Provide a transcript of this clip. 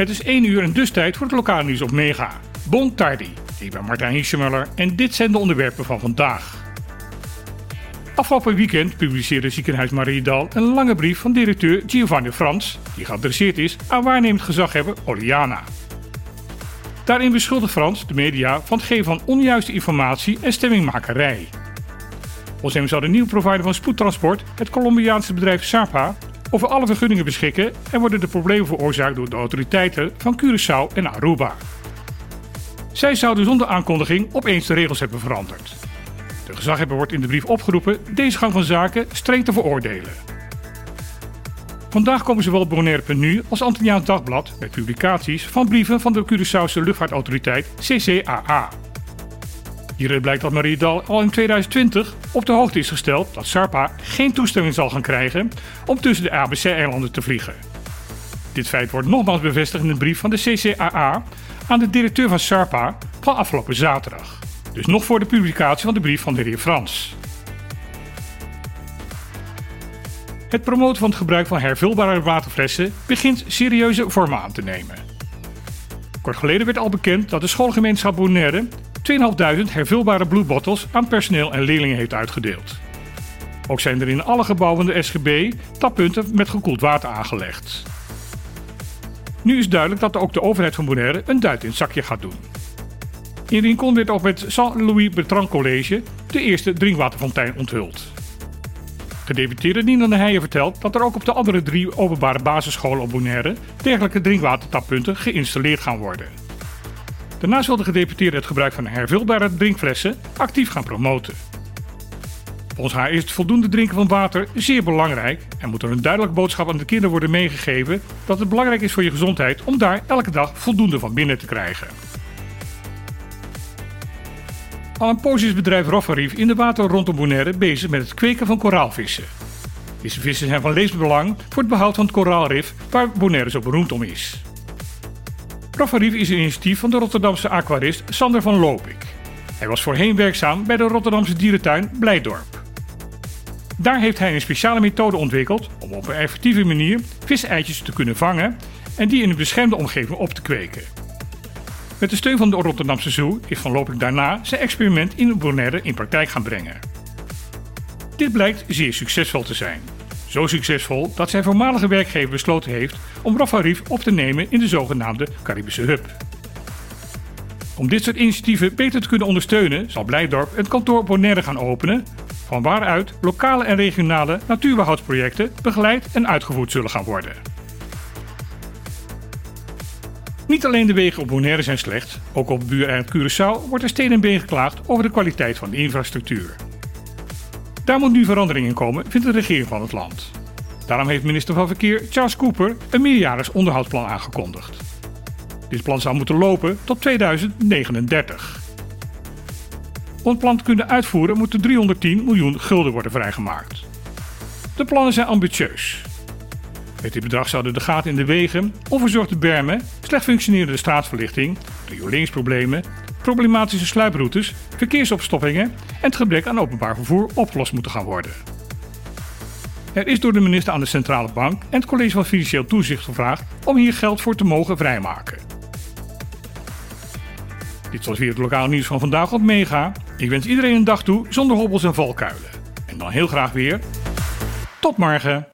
Het is 1 uur en dus tijd voor het lokale nieuws op Mega. Bon tardi, ik ben Martijn Hiesemuller en dit zijn de onderwerpen van vandaag. Afgelopen weekend publiceerde ziekenhuis Mariedal een lange brief van directeur Giovanni Frans, die geadresseerd is aan waarnemend gezaghebber Oliana. Daarin beschuldigt Frans de media van het geven van onjuiste informatie en stemmingmakerij. Volgens hem zou de nieuwe provider van spoedtransport, het Colombiaanse bedrijf SAPA, over alle vergunningen beschikken en worden de problemen veroorzaakt door de autoriteiten van Curaçao en Aruba. Zij zouden zonder aankondiging opeens de regels hebben veranderd. De gezaghebber wordt in de brief opgeroepen deze gang van zaken streng te veroordelen. Vandaag komen zowel Bonaire.nu als Antilliaans Dagblad met publicaties van brieven van de Curaçaose luchtvaartautoriteit CCAA. Hieruit blijkt dat Mariedal al in 2020 op de hoogte is gesteld dat SARPA geen toestemming zal gaan krijgen om tussen de ABC-eilanden te vliegen. Dit feit wordt nogmaals bevestigd in een brief van de CCAA aan de directeur van SARPA van afgelopen zaterdag. Dus nog voor de publicatie van de brief van de heer Frans. Het promoten van het gebruik van hervulbare waterflessen begint serieuze vormen aan te nemen. Kort geleden werd al bekend dat de schoolgemeenschap Bonaire 2.500 hervulbare bloedbottels aan personeel en leerlingen heeft uitgedeeld. Ook zijn er in alle gebouwen van de SGB tappunten met gekoeld water aangelegd. Nu is duidelijk dat ook de overheid van Bonaire een duit in het zakje gaat doen. In Rincon werd ook het Saint-Louis Bertrand College de eerste drinkwaterfontein onthuld. Gedeputeerde Nina de Heijen vertelt dat er ook op de andere drie openbare basisscholen op Bonaire dergelijke drinkwatertappunten geïnstalleerd gaan worden. Daarnaast wil de gedeputeerde het gebruik van hervulbare drinkflessen actief gaan promoten. Volgens haar is het voldoende drinken van water zeer belangrijk en moet er een duidelijke boodschap aan de kinderen worden meegegeven dat het belangrijk is voor je gezondheid om daar elke dag voldoende van binnen te krijgen. Al een poos is bedrijf Roffarief in de water rondom Bonaire bezig met het kweken van koraalvissen. Deze vissen zijn van levensbelang voor het behoud van het koraalrif waar Bonaire zo beroemd om is. Roffarief is een initiatief van de Rotterdamse aquarist Sander van Lopik. Hij was voorheen werkzaam bij de Rotterdamse dierentuin Blijdorp. Daar heeft hij een speciale methode ontwikkeld om op een effectieve manier viseitjes te kunnen vangen en die in een beschermde omgeving op te kweken. Met de steun van de Rotterdamse Zoo is Van Lopik daarna zijn experiment in Bonaire in praktijk gaan brengen. Dit blijkt zeer succesvol te zijn. Zo succesvol dat zijn voormalige werkgever besloten heeft om Rafarief op te nemen in de zogenaamde Caribische Hub. Om dit soort initiatieven beter te kunnen ondersteunen, zal Blijdorp een kantoor Bonaire gaan openen, van waaruit lokale en regionale natuurbehoudsprojecten begeleid en uitgevoerd zullen gaan worden. Niet alleen de wegen op Bonaire zijn slecht, ook op buureiland Curaçao wordt er steen en been geklaagd over de kwaliteit van de infrastructuur. Daar moet nu verandering in komen, vindt de regering van het land. Daarom heeft minister van Verkeer Charles Cooper een meerjarig onderhoudsplan aangekondigd. Dit plan zou moeten lopen tot 2039. Om het plan te kunnen uitvoeren moeten 310 miljoen gulden worden vrijgemaakt. De plannen zijn ambitieus. Met dit bedrag zouden de gaten in de wegen, onverzorgde bermen, slecht functionerende straatverlichting, rioleringsproblemen, problematische sluiproutes, verkeersopstoppingen en het gebrek aan openbaar vervoer opgelost moeten gaan worden. Er is door de minister aan de Centrale Bank en het College van Financieel Toezicht gevraagd om hier geld voor te mogen vrijmaken. Dit was weer het lokale nieuws van vandaag op Mega. Ik wens iedereen een dag toe zonder hobbels en valkuilen. En dan heel graag weer. Tot morgen.